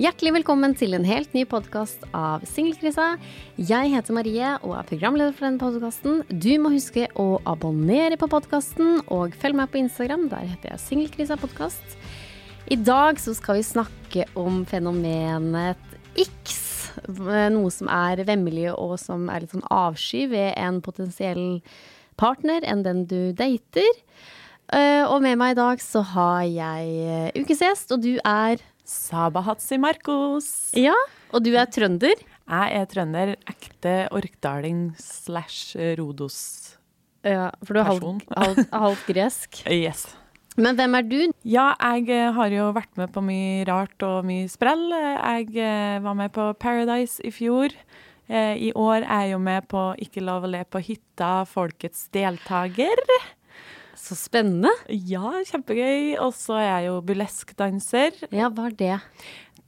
Hjertelig velkommen til en helt ny podkast av Singelkrisa. Jeg heter Marie og er programleder for denne podkasten. Du må huske å abonnere på podkasten og følg meg på Instagram. Der heter jeg Singelkrisa podkast. I dag så skal vi snakke om fenomenet X. Noe som er vemmelig og som er litt sånn avsky ved en potensiell partner enn den du dater. Eh, Og med meg i dag så har jeg ukesgjest, og du er Sabahatsi Markus! Ja, og du er trønder. Jeg er trønder, ekte orkdaling slash rodos. Ja, for du er halvt halv, halv gresk. Yes. Men hvem er du? Ja, jeg eh, har jo vært med på mye rart og mye sprell. Jeg eh, var med på Paradise i fjor. Eh, I år er jeg jo med på Ikke lov å le på hytta, folkets deltaker. Så spennende. Ja, kjempegøy. Og så er jeg jo burleskdanser. Ja, hva er det?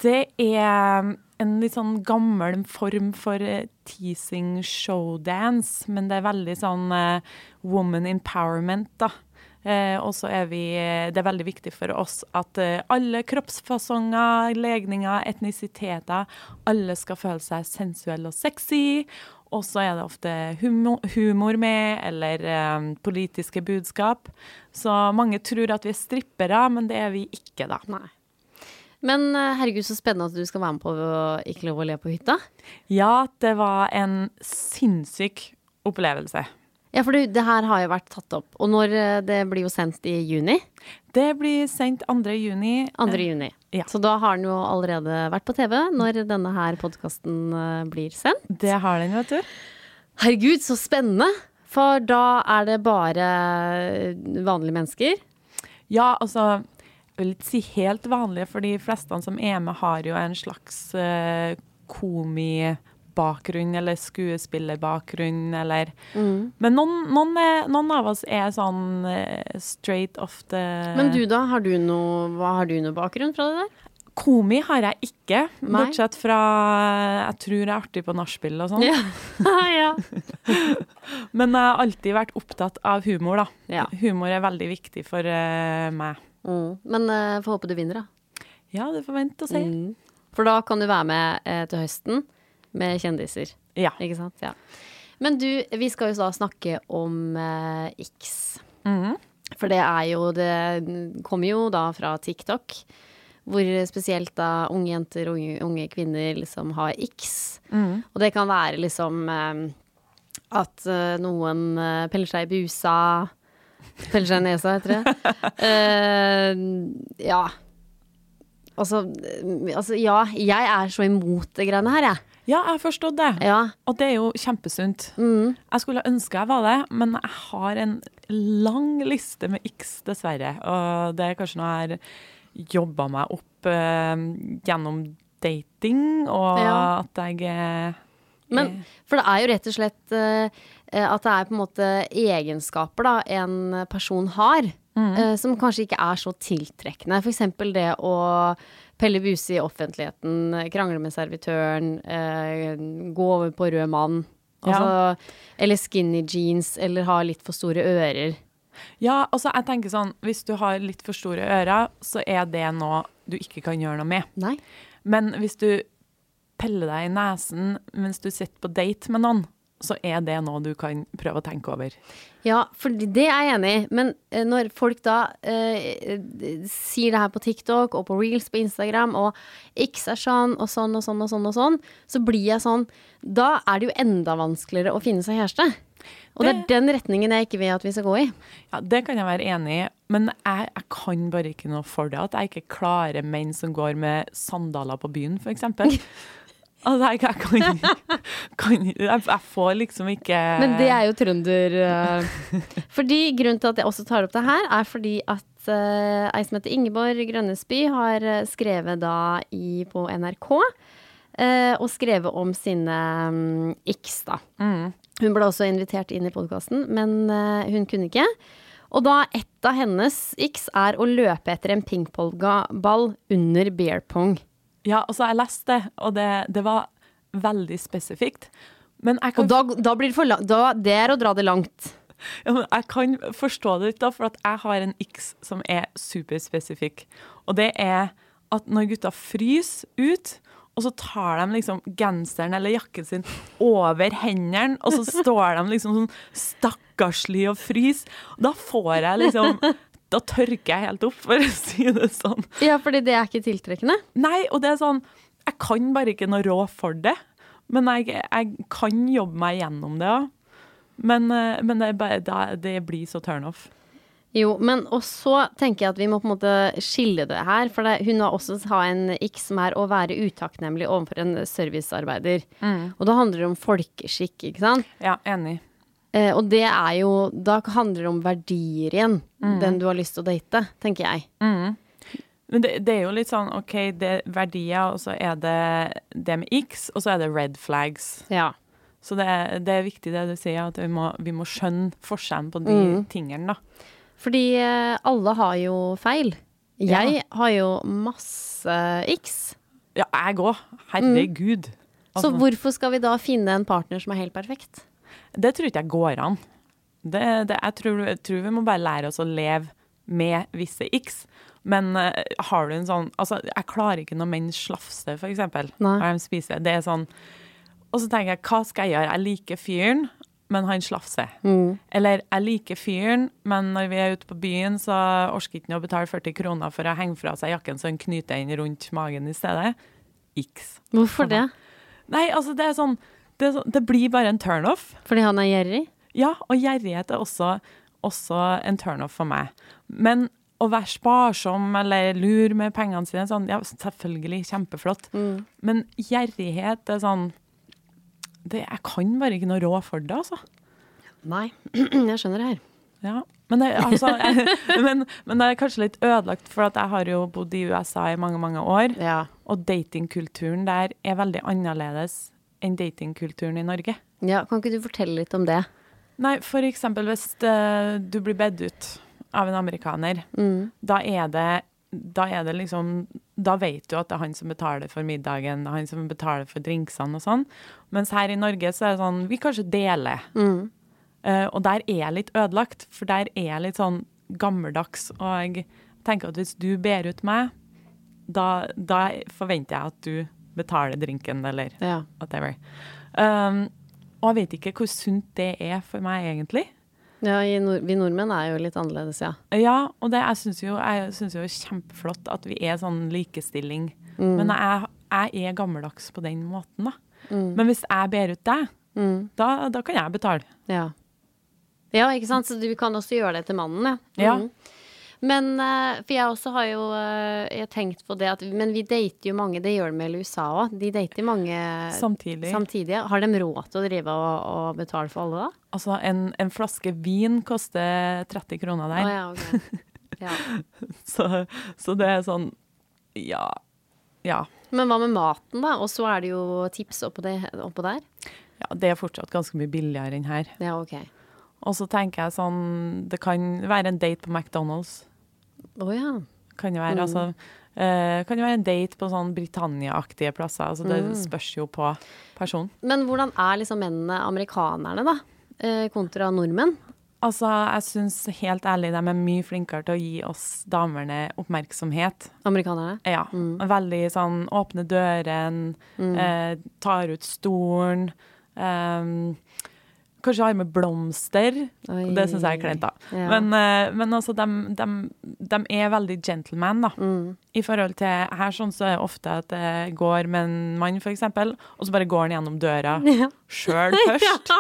Det er en litt sånn gammel form for eh, teasing showdance, men det er veldig sånn uh, woman empowerment, da. Eh, og så er vi Det er veldig viktig for oss at eh, alle kroppsfasonger, legninger, etnisiteter, alle skal føle seg sensuelle og sexy. Og så er det ofte humor, humor med, eller eh, politiske budskap. Så mange tror at vi er strippere, men det er vi ikke, da. Nei. Men eh, herregud, så spennende at du skal være med på Ikke lov å le på hytta. Ja, det var en sinnssyk opplevelse. Ja, for det, det her har jo vært tatt opp. Og når eh, det blir jo sendt i juni. Det blir sendt 2. juni. 2. Eh, juni. Ja. Så da har den jo allerede vært på TV når denne her podkasten blir sendt. Det har den, vet du. Herregud, så spennende! For da er det bare vanlige mennesker. Ja, altså Jeg vil ikke si helt vanlige, for de fleste som er med, har jo en slags uh, komibakgrunn eller skuespillerbakgrunn, eller Men noen, noen, er, noen av oss er sånn eh, straight off the Men du da, har du noe, hva har du noe bakgrunn fra det der? Komi har jeg ikke, Nei. bortsett fra Jeg tror jeg er artig på nachspiel og sånn. Ja. ja. Men jeg har alltid vært opptatt av humor, da. Ja. Humor er veldig viktig for uh, meg. Mm. Men uh, får håpe du vinner, da. Ja, det får vente og se. Mm. For da kan du være med eh, til høsten med kjendiser. Ja. Ikke sant? Ja. Men du, vi skal jo da snakke om eh, X. Mhm. For det er jo Det kommer jo da fra TikTok. Hvor spesielt da unge jenter og unge, unge kvinner liksom har X. Mm. Og det kan være liksom eh, at eh, noen eh, peller seg i busa. Peller seg i nesa, heter det. Uh, ja. Altså, eh, altså, ja, jeg er så imot det greiene her, jeg. Ja, jeg har forstått det. Ja. Og det er jo kjempesunt. Mm. Jeg skulle ønske jeg var det, men jeg har en lang liste med X, dessverre. Og det er kanskje noe jeg har jobba meg opp eh, gjennom dating, og Ja. at jeg eh, Men for det er jo rett og slett eh, at det er på en måte egenskaper da en person har, eh, som kanskje ikke er så tiltrekkende. For eksempel det å pelle buse i offentligheten, krangle med servitøren, eh, gå over på rød mann. Altså, Eller skinny jeans, eller ha litt for store ører. Ja, altså jeg tenker sånn, hvis du har litt for store ører, så er det noe du ikke kan gjøre noe med. Nei. Men hvis du peller deg i nesen mens du sitter på date med noen, så er det noe du kan prøve å tenke over. Ja, for det er jeg enig i. Men eh, når folk da eh, sier det her på TikTok og på reels på Instagram, og X er sånn og sånn og sånn og sånn, og sånn, så blir jeg sånn Da er det jo enda vanskeligere å finne seg kjæreste. Og det er den retningen jeg ikke vil at vi skal gå i. Ja, Det kan jeg være enig i, men jeg, jeg kan bare ikke noe for det. At jeg ikke klarer menn som går med sandaler på byen, f.eks. Altså, jeg, jeg kan, kan jeg, jeg får liksom ikke Men det er jo trønder eh, Fordi Grunnen til at jeg også tar opp det her, er fordi at uh, ei som heter Ingeborg Grønnesby, har eh, skrevet da i, på NRK. eh, og skrevet om sine um, x, da. Hun ble også invitert inn i podkasten, men eh, hun kunne ikke. Og da et av hennes x er å løpe etter en pingpongball under beer pong. Ja, altså, jeg leste det, og det, det var veldig spesifikt. Men jeg kan Og da, da blir det for langt. Da, det er å dra det langt. Ja, men jeg kan forstå det litt, da, for jeg har en X som er superspesifikk. Og det er at når gutta fryser ut, og så tar de liksom genseren eller jakken sin over hendene, og så står de liksom sånn stakkarslig og fryser. Da får jeg liksom Da tørker jeg helt opp, for å si det sånn. Ja, fordi det er ikke tiltrekkende. Nei, og det er sånn Jeg kan bare ikke noe råd for det. Men jeg, jeg kan jobbe meg gjennom det òg. Men, eh, men det, bare, det blir så turnoff. Jo, men og så tenker jeg at vi må på en måte skille det her. For det, hun har også ha en x som er å være utakknemlig overfor en servicearbeider. Og da handler det om folkeskikk, ikke sant? Ja, enig. Eh, og det er jo Da handler det om verdier igjen. Den du har lyst til å date, tenker jeg. Men det, det er jo litt sånn OK, det er verdier, og så er det det med X, og så er det red flags. Ja. Så det, det er viktig det du sier, at vi må, vi må skjønne forskjellen på de tingene, da. Fordi eh, alle har jo feil. Jeg har jo masse x. Ja, jeg òg. Herregud. Så Altså, hvorfor skal vi da finne en partner som er helt perfekt? Det tror ikke jeg går an. Det, det, jeg, tror, jeg tror vi må bare lære oss å leve med visse x. Men uh, har du en sånn Altså, jeg klarer ikke når menn slafser, for eksempel. Nei. Når de spiser. Det er sånn Og så tenker jeg, hva skal jeg gjøre? Jeg liker fyren, men han slafser. Eller jeg liker fyren, men når vi er ute på byen, så orker han å betale 40 kroner for å henge fra seg jakken så han knyter den rundt magen i stedet. X. Hvorfor det? Nei, altså, det er sånn Det, sånn, det blir bare en turnoff. Fordi han er gjerrig? Ja, og gjerrighet er også, også en turnoff for meg. Men å være sparsom eller lur med pengene sine, sånn, ja, selvfølgelig kjempeflott. Men gjerrighet er sånn det, Jeg kan bare ikke noe råd for det, altså. Nei, jeg skjønner det her. Ja. Men, det, altså, jeg, men, men det er kanskje litt ødelagt, for at jeg har jo bodd i USA i mange, mange år. Ja. Og datingkulturen der er veldig annerledes enn datingkulturen i Norge. ja. Kan ikke du fortelle litt om det? Nei, for eksempel hvis uh, du blir bedt ut av en amerikaner, da er det da er det liksom Da vet du at det er han som betaler for middagen, det er han som betaler for drinksene og sånn. Mens her i Norge så er det sånn Vi kanskje deler. Eh, og der er jeg litt ødelagt, for der er jeg litt sånn gammeldags. Og jeg tenker at hvis du ber ut meg, da, da forventer jeg at du betaler drinken, eller Ja. whatever. Um, og jeg vet ikke hvor sunt det er for meg, egentlig. ja i nord vi nordmenn er jo litt annerledes, ja. Ja, og det, jeg syns jo, jeg synes jo det er kjempeflott at vi er sånn likestilling. Men jeg, jeg er gammeldags på den måten, da. Men hvis jeg ber ut deg, da, da kan jeg betale. Ja. Ja, ikke sant? Så du kan også gjøre det til mannen, ja. Ja. Men eh, For jeg også har jo eh, jeg har tenkt på det at Men vi dater jo mange, det gjør de vel i USA òg. De dater mange Samtidig. samtidig. Har de råd til å drive og, og betale for alle, da? Altså, en, en flaske vin koster 30 kroner der. der. ja, okay. Ja. Så, så det er sånn Ja. Ja. Men hva med maten, da? Og så er det jo tips oppå, det, oppå der. ja. Det er fortsatt ganske mye billigere enn her. Ja, ok. Og så tenker jeg sånn Det kan være en date på McDonald's. Å ja. Kan jo være, Mm. altså, uh, kan jo være en date på sånn Britannia-aktige plasser. Altså, det Mm. spørs jo på personen. Men hvordan er liksom mennene amerikanerne, da? Eh, kontra nordmenn? Altså, jeg syns helt ærlig de er mye flinkere til å gi oss damene oppmerksomhet. Amerikanerne? Ja. Veldig sånn åpne døren, eh, tar ut stolen. ehm, kanskje har med blomster. Oi, det syns jeg er kleint, da. ja. Men, eh, men altså, de, er veldig gentleman, da. I forhold til her sånn så er det ofte at det går med en mann, f.eks., og så bare går han gjennom døra Ja. sjøl først.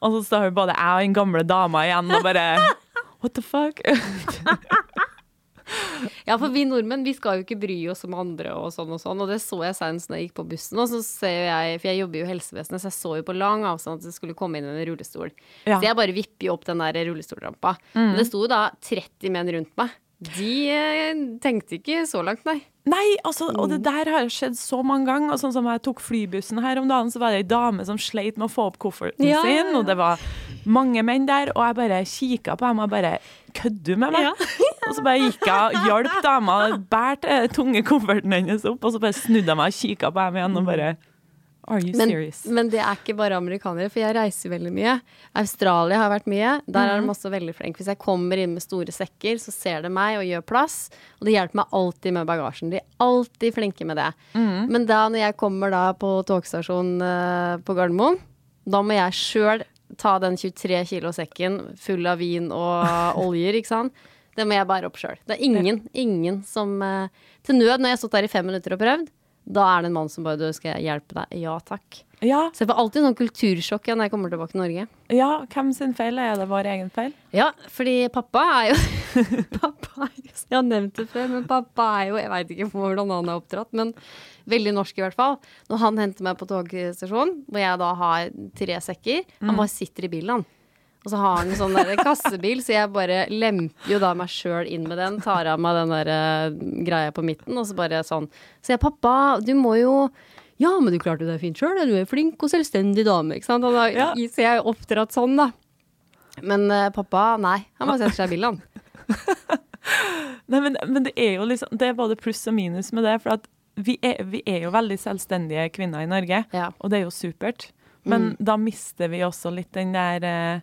Og så står både jeg og den gamle dama igjen og bare What the fuck? Ja, for vi nordmenn vi skal jo ikke bry oss om andre og sånn og sånn. Og det så jeg senest når jeg gikk på bussen. Og så ser jeg, for jeg jobber jo i helsevesenet, så jeg så jo på lang avstand at det skulle komme inn en rullestol. Ja. Så jeg bare vipper jo opp den der rullestolrampa. Men det sto jo da 30 menn rundt meg. De eh, tenkte ikke så langt, nei. Nei, altså, og det der har skjedd så mange ganger. Og sånn som jeg tok flybussen her om dagen, så var det ei dame som sleit med å få opp kofferten ja, sin, og det var mange menn der, og jeg bare kikka på dem og bare Kødder du med meg? og så bare gikk jeg og hjalp dama, bærte tunge kofferten hennes opp, og så bare snudde jeg meg og kikka på dem igjen og bare Are you Men, serious? men det er ikke bare amerikanere, for jeg reiser veldig mye. Australia har vært mye. Der er de også veldig flinke. Hvis jeg kommer inn med store sekker, så ser de meg og gjør plass. Og det hjelper meg alltid med bagasjen. De er alltid flinke med det. Men da når jeg kommer da på togstasjonen eh, på Gardermoen, da må jeg sjøl ta den 23 kilo sekken full av vin og oljer, ikke sant. Det må jeg bære opp sjøl. Det er ingen, ingen som eh, Til nød, når jeg har stått der i fem minutter og prøvd, da er det en mann som bare du, 'Skal jeg hjelpe deg?' Ja takk. Ja, Så jeg får alltid sånn kultursjokk når jeg kommer tilbake til Norge. ja, hvem sin feil? Er det vår egen feil? Ja, fordi pappa er jo Pappa er jo Jeg har nevnt det før, men pappa er jo Jeg veit ikke hvordan han er oppdratt, men veldig norsk i hvert fall. Når han henter meg på togstasjonen, hvor jeg da har tre sekker, han bare sitter i bilen, han. Og så har han en sånn der kassebil, så jeg bare lemper jo da meg sjøl inn med den. Tar av meg den der eh, greia på midten, og så bare sånn. Så jeg, pappa, du må jo Ja, men du klarte deg fint sjøl, du er flink og selvstendig dame, ikke sant. Har, Ja. Så jeg er oppdratt sånn, da. Men uh, pappa, nei. Han bare setter seg i bilen, han. Nei, men, men det er jo liksom Det er både pluss og minus med det. For at vi er, vi er jo veldig selvstendige kvinner i Norge, Ja. og det er jo supert. Men da mister vi også litt den der eh,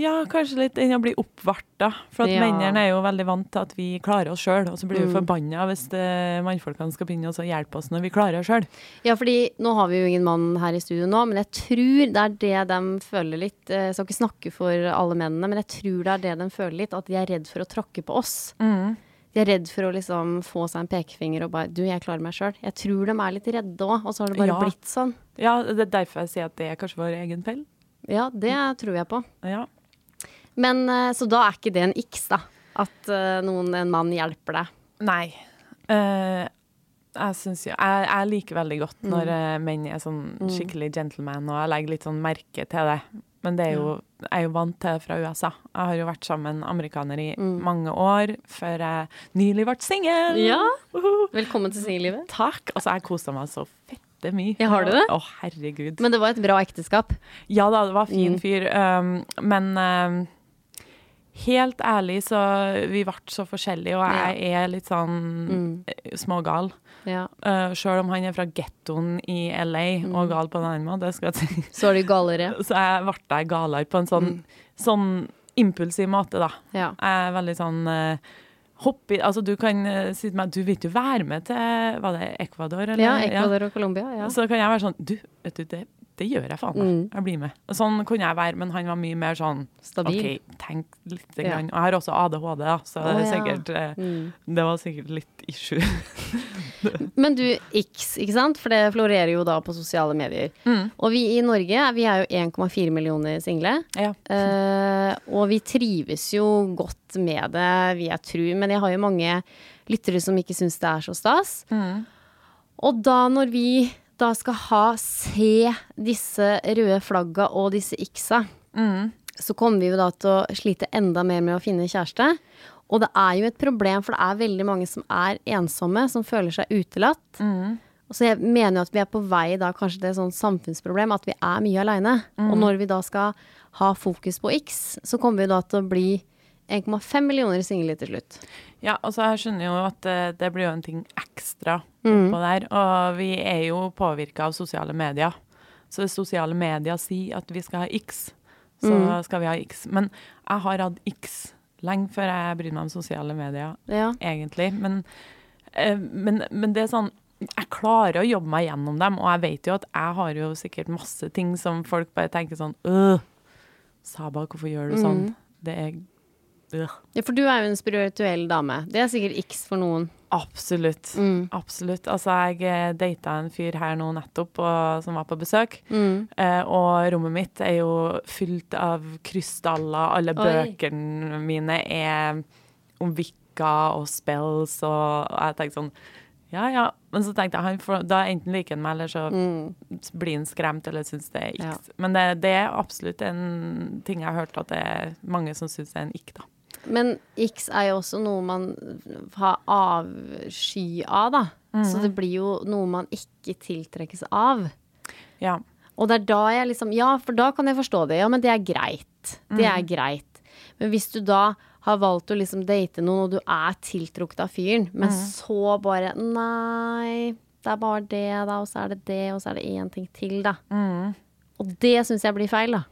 Ja, kanskje litt den å bli oppvarta. For at Ja. mennene er jo veldig vant til at vi klarer oss sjøl, og så blir vi Mm. forbanna hvis det, mannfolkene skal begynne å hjelpe oss når vi klarer oss sjøl. Ja, fordi nå har vi jo ingen mann her i studio nå, men jeg tror det er det de føler litt. eh, Jeg skal ikke snakke for alle mennene, men jeg tror det er det de føler litt, at de er redd for å tråkke på oss. De er redd for å liksom få seg en pekefinger og bare Du, jeg klarer meg sjøl. Jeg tror de er litt redde òg, og så har det bare Ja. blitt sånn. Ja, det er derfor jeg sier at det er kanskje vår egen feil. Ja, det tror jeg på. Ja. Men eh, Så da er ikke det en x, da? At eh, noen, en mann hjelper deg? Nei. Uh, jeg syns jo jeg, jeg liker veldig godt når mm. menn er sånn skikkelig gentleman, og jeg legger litt sånn merke til det. Men det er jo, jeg er jo vant til det fra USA. Jeg har jo vært sammen med amerikaner i mange år før jeg nylig ble singel. Ja. Velkommen til singellivet. Takk. Altså, jeg kosa meg så fette mye. Ja, har du det? Å, herregud. Men det var et bra ekteskap. Ja da, det var fin Mm. fyr. Um, men um, helt ærlig, så vi ble så forskjellige, og jeg er litt sånn Mm. eh, smågal. Ja. Uh, Sjøl om han er fra gettoen i LA, Mm. og gal på en annen måte, skal jeg si. Så er du galere. Så jeg ble galere på en sånn, Mm. sånn impulsiv måte, da. Ja. Jeg er veldig sånn uh, hopp i Altså, du kan uh, si til meg Du vil ikke være med til Var det Ecuador, eller? Ja, Ecuador og Colombia. Ja. Så kan jeg være sånn Du, vet du, det, det gjør jeg faen meg. Mm. Jeg blir med. Sånn kunne jeg være, men han var mye mer sånn Stabil. OK, tenk litt. Ja. Grann. Og jeg har også ADHD, da, så det, Å, er ja. sikkert, eh, Mm. det var sikkert litt issue. Men du, X, ikke sant? For det florerer jo da på sosiale medier. Mm. Og vi i Norge, vi er jo 1,4 millioner single. Ja. Uh, og vi trives jo godt med det, vil jeg tro. Men jeg har jo mange lyttere som ikke syns det er så stas. Mm. Og da når vi da skal ha se disse røde flagga og disse X-a, Mm. så kommer vi jo da til å slite enda mer med å finne kjæreste. Og det er jo et problem, for det er veldig mange som er ensomme, som føler seg utelatt. Mm. Og Så jeg mener jo at vi er på vei da kanskje til et sånt samfunnsproblem, at vi er mye aleine. Og når vi da skal ha fokus på X, så kommer vi da til å bli 1,5 millioner single til slutt. Ja, og jeg skjønner jo at eh, det blir jo en ting ekstra oppå der. Og vi er jo påvirka av sosiale medier. Så hvis sosiale medier sier at vi skal ha X, så skal vi ha X. Men jeg har hatt X lenge før jeg bryr meg om sosiale medier, Ja. egentlig. Men, eh, men, men det er sånn jeg klarer å jobbe meg gjennom dem, og jeg vet jo at jeg har jo sikkert masse ting som folk bare tenker sånn Øh, Saba, hvorfor gjør du sånn? Det er ja, for du er jo en spirituell dame. Det er sikkert X for noen. Absolutt. Mm. Absolutt. Altså, jeg eh, data en fyr her nå nettopp og, som var på besøk. Mm. Eh, og rommet mitt er jo fylt av krystaller. Alle bøkene mine er om vikka og spells, og, jeg tenkte sånn ja, ja. Men så tenkte jeg han da enten liker han meg, eller så blir han skremt eller syns det er Ja. Men det, det er absolutt en ting jeg har hørt at det er mange som syns er en ikk, da. Men X er jo også noe man har avsky av, da. Så det blir jo noe man ikke tiltrekkes av. Ja. Og det er da jeg liksom Ja, for da kan jeg forstå det. Ja, men det er greit. Det er greit. Men hvis du da har valgt å liksom date noen, og du er tiltrukket av fyren, men så bare Nei, det er bare det, da, og så er det det, og så er det én ting til, da. Og det syns jeg blir feil, da.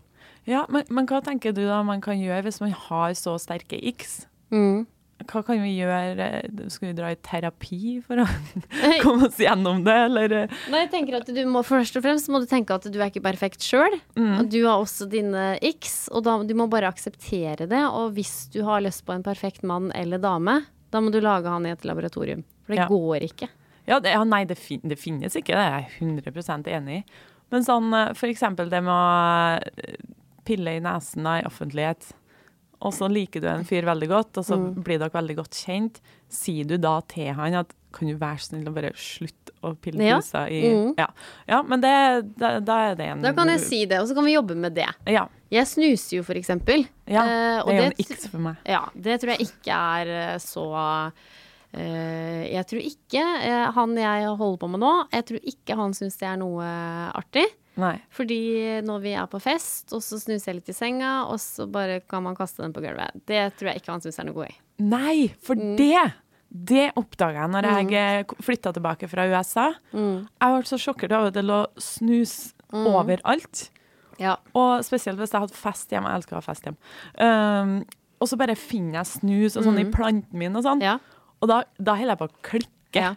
Ja men, men hva tenker du da man kan gjøre hvis man har så sterke x? Mm. Hva kan vi gjøre? Skal vi dra i terapi for å komme oss gjennom det, eller? Nei, jeg tenker at du må Først og fremst må du tenke at du er ikke perfekt sjøl. Du har også dine x, og da, du må bare akseptere det. Og hvis du har lyst på en perfekt mann eller dame, da må du lage han i et laboratorium. For det Ja. går ikke. Ja, det, ja nei, det, fin, det finnes ikke, det er jeg 100 enig i. Men sånn eh, for eksempel det med å eh, pille i nesen i offentlighet, og så liker du en fyr veldig godt, og så blir dere veldig godt kjent, sier du da til han at kan du være snill og bare slutte å pille Ja. pusa i mm. ja. ja, men det, da, da er det en Da kan jeg si det, og så kan vi jobbe med det. Ja, Jeg snuser jo, for eksempel. ja Eh, det er jo en iks for meg. Ja, det tror jeg ikke er eh, så Uh, Jeg tror ikke uh, han jeg holder på med nå, jeg tror ikke han syns det er noe artig. Nei. Fordi når vi er på fest, og så snuser jeg litt i senga, og så bare kan man kaste den på gulvet. Det tror jeg ikke han syns er noe god i. Nei, for Mm. det det oppdaga jeg når jeg flytta tilbake fra USA. Mm. Jeg ble så sjokkert over at det lå snus overalt. Ja. Og spesielt hvis jeg hadde fest hjemme. Jeg elsker å ha fest hjemme. Um, og så bare finner jeg snus og sånn i planten min og sånn. Mm. ja. Og da, da holder jeg på å klikke. Ja.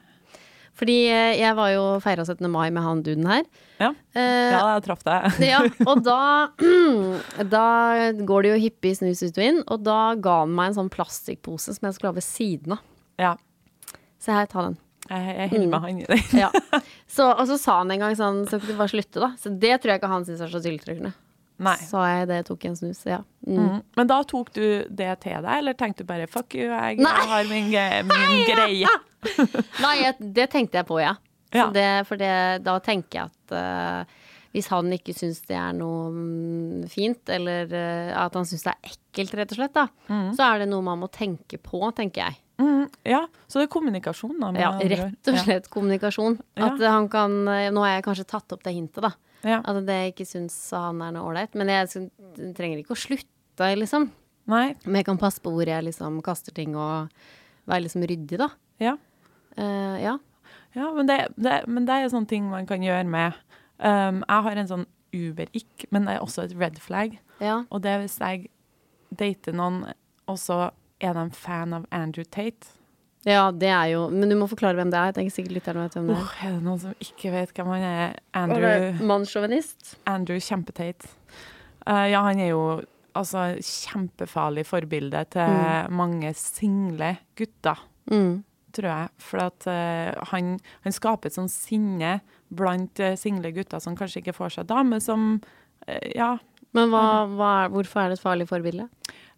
Fordi eh, jeg var jo feira 17. mai med han duden her. Ja, Eh, ja jeg traff deg. ja, og da, da går det jo hyppig snus ut og inn, og da ga han meg en sånn plastikkpose som jeg skulle ha ved siden av. Ja. Se her, ta den. Jeg, jeg holder med han i det. Ja. Så, og så sa han en gang sånn, så kan du bare slutte, da. Så det tror jeg ikke han syns er så tiltrekkende. Nei. Sa jeg det, tok en snus. Ja. Mm. Mm. Men da tok du det til deg, eller tenkte du bare fuck you, jeg, Nei. har min, min greie? Nei, jeg, det tenkte jeg på, ja. Så Ja. det, for det, da tenker jeg at uh, hvis han ikke syns det er noe mm, fint, eller uh, at han syns det er ekkelt, rett og slett, da, så er det noe man må tenke på, tenker jeg. Mm, ja, så det er kommunikasjon, da. Ja, rett og slett kommunikasjon. Ja. Han kan eh, Nå har jeg kanskje tatt opp det hintet, da. Ja. At det ikke syns han er noe ålreit. Men jeg trenger ikke å slutte, liksom. Nei. Men jeg kan passe på hvor jeg liksom kaster ting, og være liksom ryddig, da. Ja. Uh, ja. Ja, men det, det, men det er sånne ting man kan gjøre med um, Jeg har en sånn uber-ick, men det er også et red flag. ja. Og det er hvis jeg dater noen, og så er de fan av Andrew Tate. Ja, det er jo Men du må forklare hvem det er. Jeg tenker sikkert lytterne vet hvem det er. Oh, er det noen som ikke vet hvem han er? Andrew, Mannssjåvinist. Andrew Kjempetate. Uh, ja, han er jo altså kjempefarlig forbilde til mange single gutter, Mm. tror jeg. For at uh, han, han skaper et sånt sinne blant eh, single gutter som kanskje ikke får seg dame, som uh, Ja, Men hva, hva er, hvorfor er det et farlig forbilde?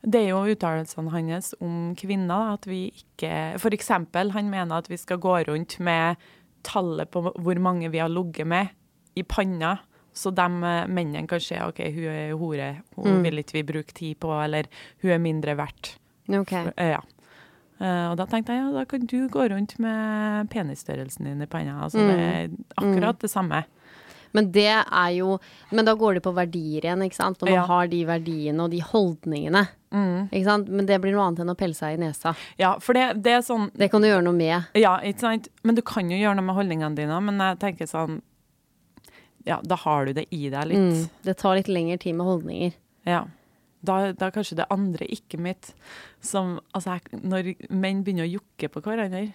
Det er jo uttalelsene hans om kvinner. At vi ikke eksempel, han mener at vi skal gå rundt med tallet på hvor mange vi har ligget med, i panna. Så de eh, mennene kan se OK, hun er hore, hun vil ikke vi bruke tid på, eller hun er mindre verdt. Ok. Eh, Ja. Eh, og da tenkte jeg ja, da kan du gå rundt med penisstørrelsen din i panna. Altså, Det er akkurat det samme. Men det er jo Men da går det på verdier igjen, ikke sant? Når man Ja. har de verdiene og de holdningene. Ikke sant? Men det blir noe annet enn å pelle seg i nesa. Ja, for det, det er sånn Det kan du gjøre noe med. Ja, ikke sant? Men du kan jo gjøre noe med holdningene dine, men jeg tenker sånn Ja, da har du det i deg litt. Mm. Det tar litt lengre tid med holdninger. Ja. Da, da er kanskje det andre ikke mitt som Altså, jeg, når menn begynner å jokke på hverandre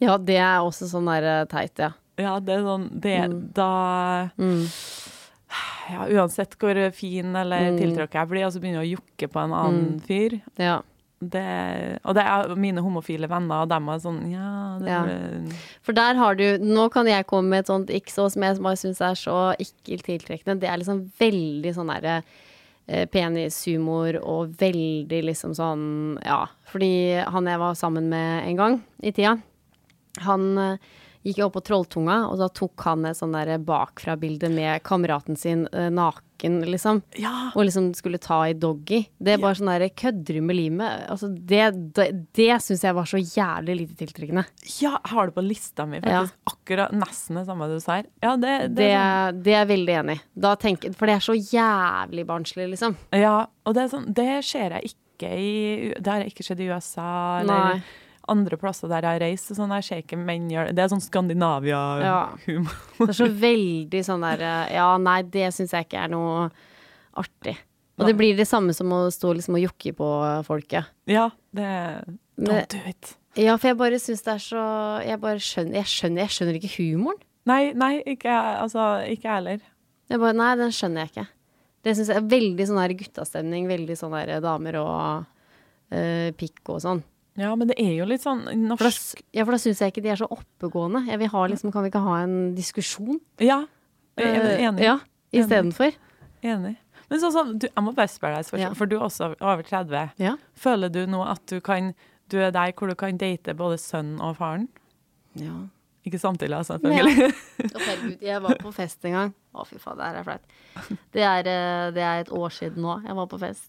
Ja, det er også sånn der eh, teit, ja. Ja, det er sånn det, Da Mm. Ja, uansett hvor fin eller Mm. tiltrukket jeg blir, og så begynner jeg å jokke på en annen fyr ja. det, Og det er mine homofile venner, og dem er sånn Ja, Ja. For der har du Nå kan jeg komme med et sånt x så som jeg bare syns er så ikke tiltrekkende. Det er liksom veldig sånn derre eh, penishumor og veldig liksom sånn Ja. Fordi han jeg var sammen med en gang i tida, han eh, gikk jeg opp på Trolltunga, og da tok han et sånn der bakfra-bilde med kameraten sin eh, naken, liksom. Ja. Og liksom skulle ta i doggy. Det er bare sånn der kødder du med limet? Altså, det det, det syns jeg var så jævlig lite tiltrekkende. ja, jeg har det på lista mi, Ja. faktisk. Akkurat nesten det samme du sier. Ja, det, det, Det, er sånn- det er jeg veldig enig i. For det er så jævlig barnslig, liksom. Ja, og det, er sånn, det ser jeg ikke i Det har ikke skjedd i USA eller Nei. Andre plasser der jeg har reist. Sånn jeg ser ikke menn gjøre det. Det er sånn Skandinavia-humor. Det er så veldig sånn der eh, Ja, nei, det syns jeg ikke er noe artig. Og det blir det samme som å stå liksom og jokke på folket. Ja, det Don't do it. Ja, for jeg bare syns det er så Jeg bare skjønner Jeg skjønner, jeg skjønner ikke humoren. Nei, nei, ikke jeg. Altså, heller. Nei, den skjønner jeg ikke. Det syns jeg er veldig sånn der guttastemning. Veldig sånn der damer og eh, pikk og sånn. Ja, men det er jo litt sånn For da, norsk ja, for da syns jeg ikke de er så oppegående. Jeg vil ha liksom, Kan vi ikke ha en diskusjon? Ja, Eh, enig. Ja, istedenfor. enig. Men sånn som, du, jeg må bare spørre deg, et spørsmål, Ja. for du er også over 30. Ja. Føler du nå at du kan Du er der hvor du kan date både sønnen og faren? ja. Ikke samtidig, altså, selvfølgelig. Herregud, jeg var på fest en gang. Å, fy faen, det her er flaut. Det eh, det er et år siden nå jeg var på fest.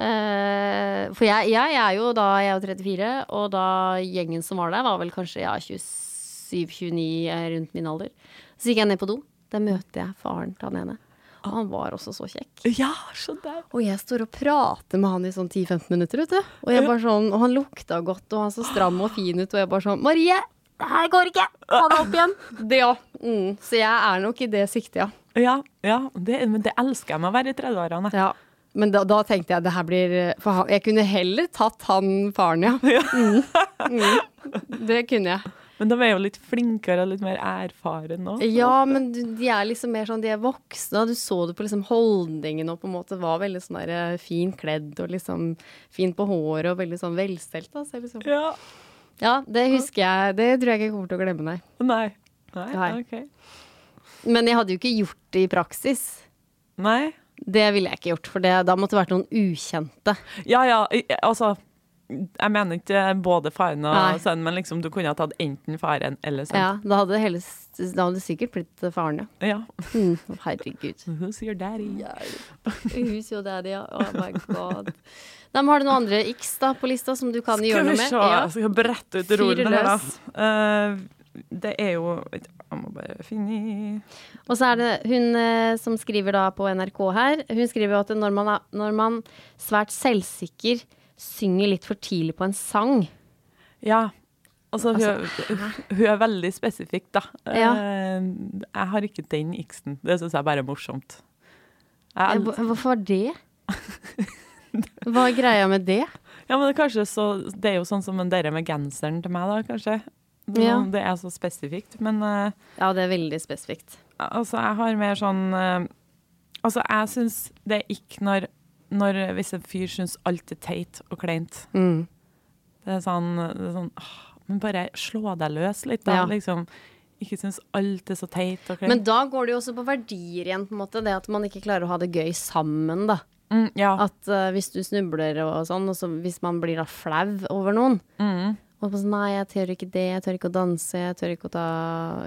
Eh, for jeg, jeg er jo da jeg er jo 34, og da gjengen som var der, var vel kanskje ja, 27-29 rundt min alder. Så gikk jeg ned på do. Der møter jeg faren til han ene. Og han var også så kjekk. ja, der. Og jeg står og prater med han i sånn 10-15 minutter, vet du. Og, jeg bare sånn, og han lukta godt, og han så stram og fin ut, og jeg bare sånn Marie! Det her går ikke! Ta deg opp igjen! Det òg. Mm. Så jeg er nok i det siktet, ja. Ja, ja det, men det elsker jeg med å være i 30-årene. ja. Men da, da tenkte jeg det her blir For han, jeg kunne heller tatt han faren, ja. Mm. Mm. Det kunne jeg. Men de er jo litt flinkere og litt mer erfaren nå. Ja, men de er liksom mer sånn De er voksne, du så det på liksom holdningen og på en måte var veldig sånn der eh, fin kledd og liksom fin på håret og veldig sånn velstelt. Da. Så liksom, Ja. ja, det husker jeg. Det tror jeg ikke jeg kommer til å glemme, nei. Nei. Nei, Nei. ok. Men jeg hadde jo ikke gjort det i praksis. Nei. Det ville jeg ikke gjort, for det, da måtte det vært noen ukjente. Ja, ja, altså Jeg mener ikke både faren og Nei. sønnen, men liksom du kunne ha tatt enten faren eller Ja, da hadde det, helst, da hadde det sikkert blitt faren, ja. Ja. Mm, herregud. Who's your daddy? Who's your daddy, ja. Oh my god. Nei, har du noen andre x da på lista som du kan gjøre noe med? Skal vi se, jeg skal brette ut Fyr rollen her, da. Eh, det er jo Jeg må bare finne i Og så er det hun eh, som skriver da på NRK her, hun skriver jo at når man, er, når man svært selvsikker synger litt for tidlig på en sang Ja. Altså, hun, er- hun er veldig spesifikk, da. Ja. Eh, jeg har ikke den x-en. Det syns jeg bare er morsomt. Jeg, Hvorfor det? Hva er greia med det? ja, men det er kanskje så Det er jo sånn som den dere med genseren til meg, da, kanskje. Ja. det er så spesifikt. Men eh, Ja, det er veldig spesifikt. altså, jeg har mer sånn eh, Altså, jeg syns det er ikke når, når Hvis en fyr syns alt er teit og kleint. Mm. Det er sånn, det er sånn åh, Men bare slå deg løs litt, da. Ja. Liksom. Ikke syns alt er så teit og kleint. Men da går det jo også på verdier igjen, på en måte. Det at man ikke klarer å ha det gøy sammen, da. mm, ja. At uh, hvis du snubler og sånn, og så hvis man blir da flau over noen Mm. Og sånn, nei, jeg tør ikke det, jeg tør ikke å danse, jeg tør ikke å ta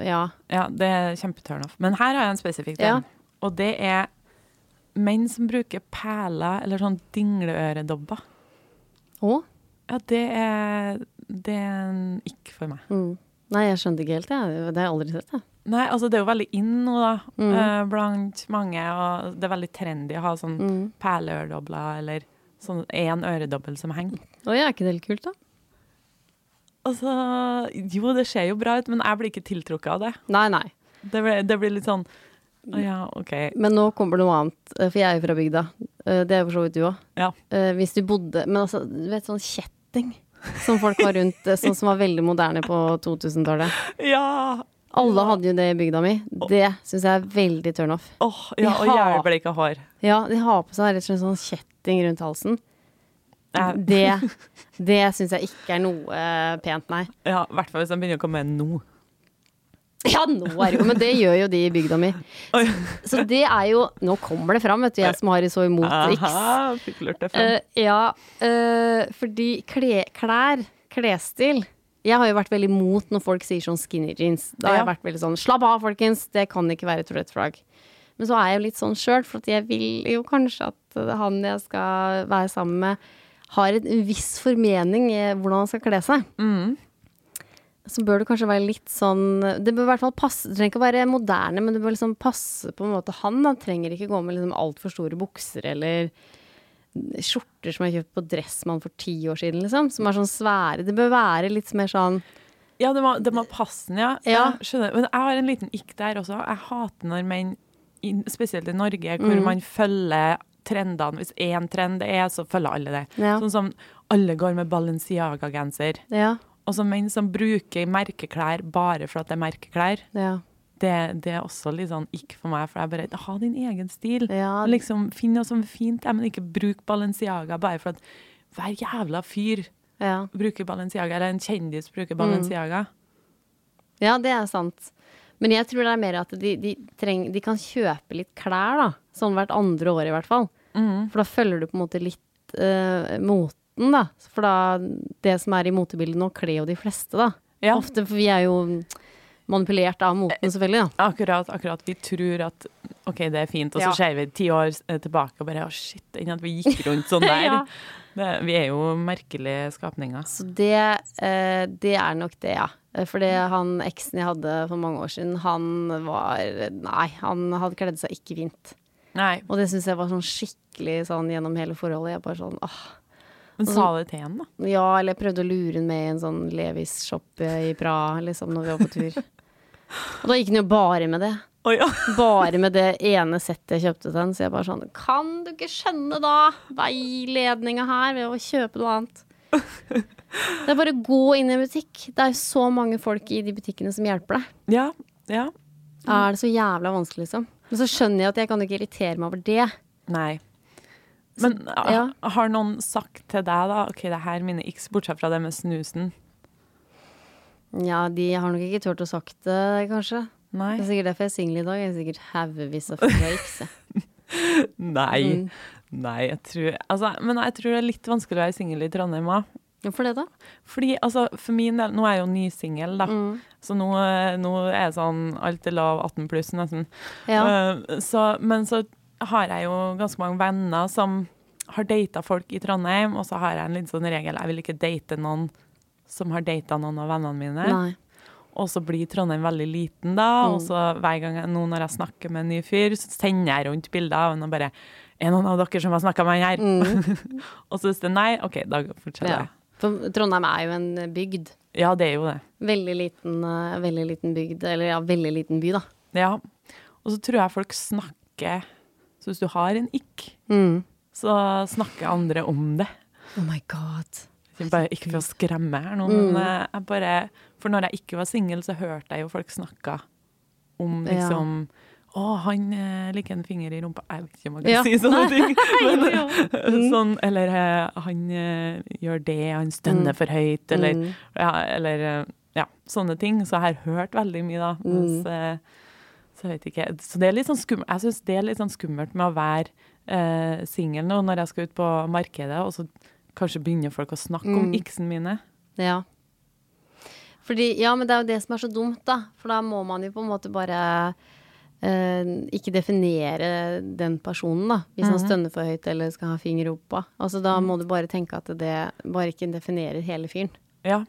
Ja. Ja, det er kjempeturnoff. Men her har jeg en spesifikk Ja. Og det er menn som bruker perler eller sånn dingleøredobber. Å? Ja, det er, det er en ikke for meg. Mm. Nei, jeg skjønte ikke helt, jeg. Det har jeg aldri sett, jeg. Nei, altså det er jo veldig in nå, da, Mm. uh, blant mange. Og det er veldig trendy å ha sånn Mm. perleøredobler eller sånn én øredobbel som henger. Oi, er ikke det litt kult, da? Altså, jo, det ser jo bra ut, men jeg blir ikke tiltrukket av det. Nei, nei. Det blir, det blir litt sånn Å ja, OK. Men nå kommer det noe annet, eh, for jeg er jo fra bygda. Eh, Det er jo for så vidt du òg. Ja. Hvis du bodde Men altså, du vet sånn kjetting som folk var rundt, eh, sånn som var veldig moderne på 2000-tallet. Ja! Alle hadde jo det i bygda mi. Det syns jeg er veldig turn off. Åh, ja, og De har- hår. Ja, de har på seg rett og slett sånn kjetting rundt halsen. Det, det syns jeg ikke er noe eh, pent, nei. Ja, i hvert fall hvis de begynner å komme nå. Ja, nå er det jo Men det gjør jo de i bygda mi. Så det er jo Nå kommer det fram, vet du, jeg som har så imot X. Aha, fikk lurt det fram. Eh, ja, uh, fordi kle, klær, klesstil Jeg har jo vært veldig imot når folk sier sånn skinny jeans. Da har jeg vært veldig sånn Slapp av, folkens, det kan ikke være et rødt flagg. Men så er jeg jo litt sånn sjøl, for jeg vil jo kanskje at han jeg skal være sammen med, har en viss formening i hvordan han skal kle seg. Mm. Så bør det kanskje være litt sånn Det bør i hvert fall passe Det trenger ikke å være moderne, men det bør liksom passe på en måte han. Han trenger ikke gå med liksom altfor store bukser eller skjorter som er kjøpt på Dressmann for ti år siden, liksom. Som er sånn svære. Det bør være litt mer sånn Ja, det må, det må passe den, ja. Ja. Jeg skjønner. Men jeg har en liten ikk der også. Jeg hater når menn, spesielt i Norge, hvor Mm. man følger trendene. Hvis én trend er, så følger alle det. Ja. Sånn som alle går med Balenciaga-genser. Ja. Og så menn som bruker merkeklær bare for at det er merkeklær. Ja. Det, det er også litt sånn ikke for meg, for jeg bare Ha din egen stil. Ja. Liksom, Finn noe som er fint, men ikke bruk Balenciaga bare for at hver jævla fyr ja. bruker Balenciaga, eller en kjendis Mm. bruker Balenciaga. Ja, det er sant. Men jeg tror det er mer at de, de, treng, de kan kjøpe litt klær, da. Sånn hvert andre år, i hvert fall. Mm. For da følger du på en måte litt uh, moten, da. For da Det som er i motebildet nå, kler jo de fleste, da. Ja. Ofte, for vi er jo manipulert av moten, selvfølgelig. da. Akkurat, akkurat. Vi tror at OK, det er fint, og så Ja. ser vi ti år eh, tilbake og bare Å, shit, enn at vi gikk rundt sånn der. Ja. det, vi er jo merkelige skapninger. Så det, eh, det er nok det, ja. Eh, For det han eksen jeg hadde for mange år siden, han var Nei, han hadde kledd seg ikke fint. Nei. Og det syns jeg var sånn skikkelig sånn gjennom hele forholdet. Jeg bare sånn åh. Men sa det til henne, da? Ja, eller jeg prøvde å lure henne med i en sånn Levis-shop i Praha, liksom, når vi var på tur. Og da gikk han jo bare med det. Oh, ja. Bare med det ene settet jeg kjøpte til henne. Så jeg bare sånn Kan du ikke skjønne da veiledninga her ved å kjøpe noe annet? Det er bare å gå inn i en butikk. Det er jo så mange folk i de butikkene som hjelper deg. ja. Ja. Er det så jævla vanskelig, liksom? Men så skjønner jeg at jeg kan ikke irritere meg over det. Nei. Men så, ja. har noen sagt til deg, da OK, det her er mine x, bortsett fra det med snusen? Ja, de har nok ikke turt å sagt det, kanskje. Nei. Det er sikkert derfor jeg er singel i dag. Jeg er sikkert haugevis av fakes. jeg. Nei. Mm. Nei, jeg tror Altså, men jeg tror det er litt vanskelig å være singel i Trondheim òg. Hvorfor det, da? Fordi, altså, for min del Nå er jeg jo nysingel, da. Mm. Så nå, nå er det sånn alt er lav 18 pluss, nesten. Ja. Uh, så, men så har jeg jo ganske mange venner som har data folk i Trondheim, og så har jeg en litt sånn regel jeg vil ikke date noen som har data noen av vennene mine. Nei. Og så blir Trondheim veldig liten da, Mm. og så hver gang jeg, nå når jeg snakker med en ny fyr, så sender jeg rundt bilder av ham og bare Er noen av dere som har snakka med han her? og så hvis det er nei, OK, da fortsetter jeg. Ja. For Trondheim er jo en bygd. Ja, det er jo det. Veldig liten, uh, veldig liten bygd. Eller ja, veldig liten by, da. Ja. Og så tror jeg folk snakker Så hvis du har en ikk, Mm. så snakker andre om det. Oh my god. Bare, ikke for å skremme her nå, Mm. men eh, jeg bare For når jeg ikke var singel, så hørte jeg jo folk snakka om Ja. liksom Å, han eh, liker en finger i rumpa. Jeg vet ikke om jeg kan Ja. si sånne ting. Men, Jo, jo. sånn, eller eh, han eh, gjør det, han stønner Mm. for høyt, eller, Mm. ja, eller eh, ja, sånne ting. Så jeg har hørt veldig mye, da. Mm. Mens, mm. så jeg vet ikke. Så det er litt sånn skummelt. Jeg syns det er litt sånn skummelt med å være eh, singel nå, når jeg skal ut på markedet, og så kanskje begynner folk å snakke om Mm. iksen mine. Ja. Fordi, ja, men det er jo det som er så dumt, da. For da må man jo på en måte bare eh, ikke definere den personen, da. Hvis han stønner for høyt eller skal ha finger i rumpa. Altså, da må du bare tenke at det bare ikke definerer hele fyren. Ja.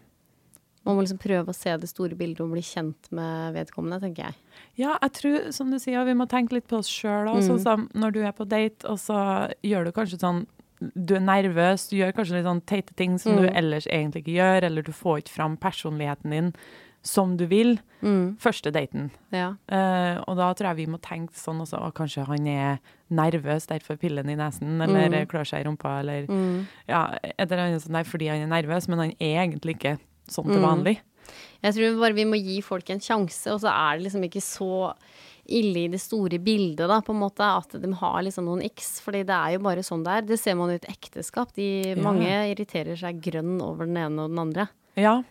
Man må liksom prøve å se det store bildet og bli kjent med vedkommende, tenker jeg. Ja, jeg tror, som du sier, vi må tenke litt på oss sjøl òg. Mm. Sånn som når du er på date, og så gjør du kanskje sånn Du er nervøs, du gjør kanskje litt sånn teite ting som du Mm. ellers egentlig ikke gjør, eller du får ikke fram personligheten din som du vil. Første daten. Ja. Uh, og da tror jeg vi må tenke sånn også, å, kanskje han er nervøs, derfor pillen i nesen, eller Mm. klør seg i rumpa, eller ja, et eller annet sånt der fordi han er nervøs, men han er egentlig ikke sånn til Mm. vanlig. Jeg tror bare vi må gi folk en sjanse, og så er det liksom ikke så ille i det store bildet, da, på en måte, at de har liksom noen x. Fordi det er jo bare sånn det er. Det ser man jo i et ekteskap. De, Ja. Mange irriterer seg grønn over den ene og den andre. Ja.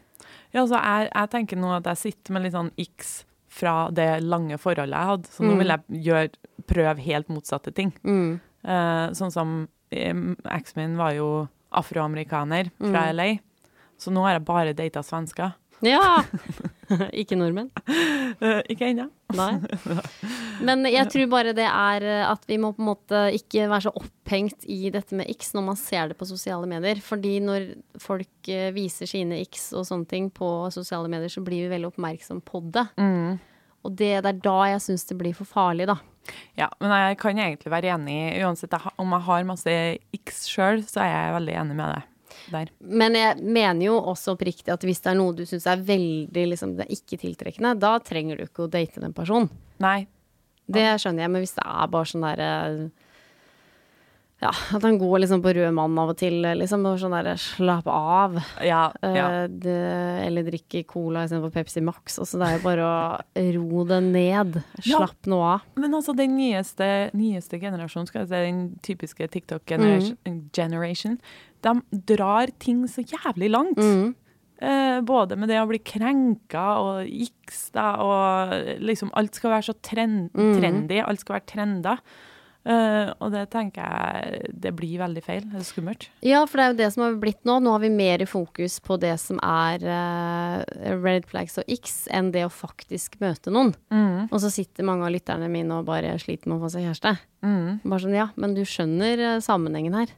ja, så jeg, jeg tenker nå at jeg sitter med litt sånn x fra det lange forholdet jeg hadde. Så nå Mm. vil jeg gjøre, prøve helt motsatte ting. Mm. Eh, sånn som eksen min var jo afroamerikaner fra Mm. LA, så nå har jeg bare data svensker. Ja! Ikke nordmenn. Eh, ikke ennå. Nei. Men jeg tror bare det er eh, at vi må på en måte ikke være så opphengt i dette med X når man ser det på sosiale medier. Fordi når folk eh, viser sine X og sånne ting på sosiale medier, så blir vi veldig oppmerksom på det. Mm. Og det, det er da jeg syns det blir for farlig, da. Ja, men jeg kan egentlig være enig. Uansett om jeg har masse X sjøl, så er jeg veldig enig med deg der. Men jeg mener jo også oppriktig at hvis det er noe du syns er veldig liksom, det er ikke tiltrekkende, da trenger du ikke å date den personen. Nei. Det skjønner jeg, men hvis det er bare sånn derre Ja, at han går liksom på rød mann av og til, liksom. Og sånn derre slapp av. Ja, ja. Eh, det, eller drikke cola istedenfor Pepsi Max. Også det er jo bare å ro det ned. Slapp nå av. Men altså, den nyeste, nyeste generasjonen, skal jeg si, den typiske TikTok-generation, Mm. generation, de drar ting så jævlig langt. Mm. Eh, både med det å bli krenka og da, og liksom alt skal være så trend, Mm. trendy, alt skal være trenda. Eh, og det tenker jeg det blir veldig feil. Det er skummelt. Ja, for det er jo det som har blitt nå. Nå har vi mer i fokus på det som er eh, red flags og x, enn det å faktisk møte noen. Mm. Og så sitter mange av lytterne mine og bare sliter med å få seg kjæreste. Mm. Bare sånn, ja, men du skjønner eh, sammenhengen her.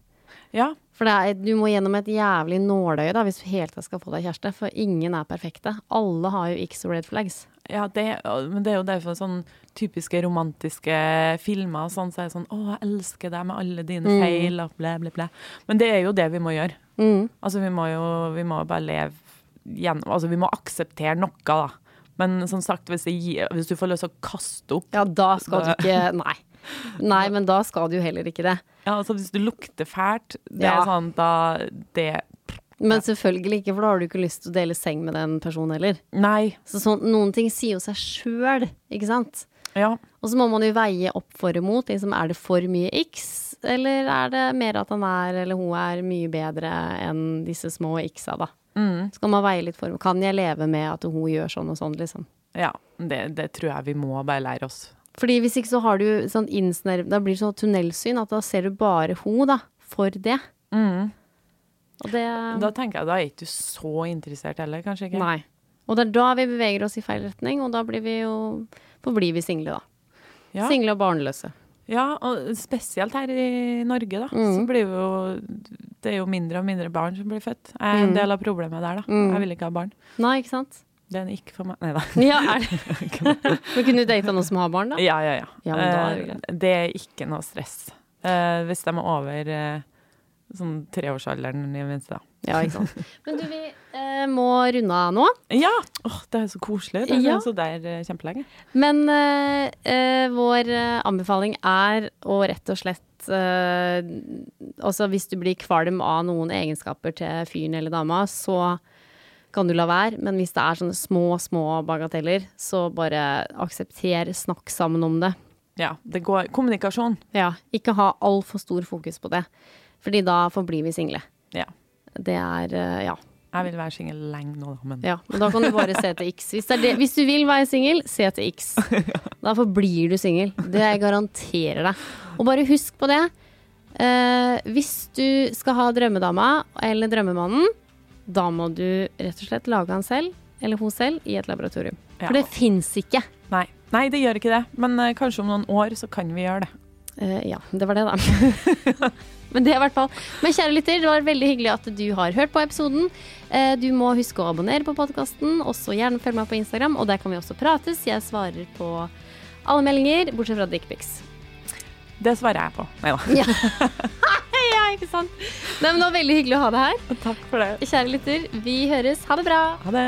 Ja. For det er, du må gjennom et jævlig nåløye da, hvis du helt skal få deg kjæreste. For ingen er perfekte. Alle har jo x så red flags. Ja, det, men det er jo derfor sånn typiske romantiske filmer sånn, så er det sånn Å, jeg elsker deg med alle dine Mm. feil, og blæ, blæ, blæ. Men det er jo det vi må gjøre. Mm. Altså, vi må jo vi må bare leve gjennom Altså, vi må akseptere noe, da. Men som sagt, hvis, gir- hvis du får lyst til å kaste opp Ja, da skal du ikke Nei. Nei, men da skal du jo heller ikke det. Ja, altså Hvis du lukter fælt, det Ja. er sånn da Det Men selvfølgelig ikke, for da har du ikke lyst til å dele seng med den personen heller. Nei. Så sånn, noen ting sier jo seg sjøl, ikke sant? Ja. Og så må man jo veie opp for imot. Liksom, er det for mye X, eller er det mer at han er eller hun er mye bedre enn disse små X-a, da? Mm, Så kan man veie litt for Kan jeg leve med at hun gjør sånn og sånn, liksom? ja. Det, det tror jeg vi må bare lære oss. Fordi hvis ikke så har du sånn innsnerv... Da blir det sånn tunnelsyn at da ser du bare hun, da. For det. Mm. Og det Da tenker jeg da er ikke du så interessert heller, kanskje ikke? Nei. Og det er da vi beveger oss i feil retning, og da blir vi jo forblir vi single, da. Ja. Single og barnløse. Ja, og spesielt her i Norge, da. Mm. Så blir vi jo Det er jo mindre og mindre barn som blir født. Jeg er en Mm. del av problemet der, da. Mm. Jeg vil ikke ha barn. Nei, ikke sant? Det gikk for meg. Nei da. Ja, er det Men kunne du data noen som har barn, da? Ja, ja, ja. Ja, er det Eh, det er ikke noe stress. Uh, hvis de er over uh, sånn treårsalderen i minste, da. Ja, ikke sant. Men du, vi uh, må runde av nå. Ja! Oh, det er så koselig. Det er Ja. så der kjempelenge. Men vår anbefaling er å rett og slett Også Altså hvis du blir kvalm av noen egenskaper til fyren eller dama, så kan du la være. Men hvis det er sånne små, små bagateller, så bare aksepter, snakk sammen om det. Ja, det går Kommunikasjon. Ja, ikke ha altfor stor fokus på det. Fordi da forblir vi single. Ja. Det er eh, ja. Jeg vil være singel lenge nå, men Ja, men da kan du bare se til X. Hvis, det det, hvis du vil være singel, se til X. Da forblir du singel. Det jeg garanterer deg. Og bare husk på det. Eh, hvis du skal ha drømmedama eller drømmemannen, da må du rett og slett lage han selv, eller hun selv, i et laboratorium. Ja. For det fins ikke. Nei. Nei, det gjør ikke det. Men uh, kanskje om noen år så kan vi gjøre det. Uh, ja, det var det, da. Men det er i hvert fall. Men kjære lytter, det var veldig hyggelig at du har hørt på episoden. Uh, du må huske å abonnere på podkasten, også gjerne følg meg på Instagram. Og der kan vi også prates. Jeg svarer på alle meldinger, bortsett fra dickpics. Det svarer jeg på. Nei da. Ja. ja, ikke sant. Nei, men det var veldig hyggelig å ha deg her. Takk for det. Kjære lytter, vi høres. Ha det bra. Ha det.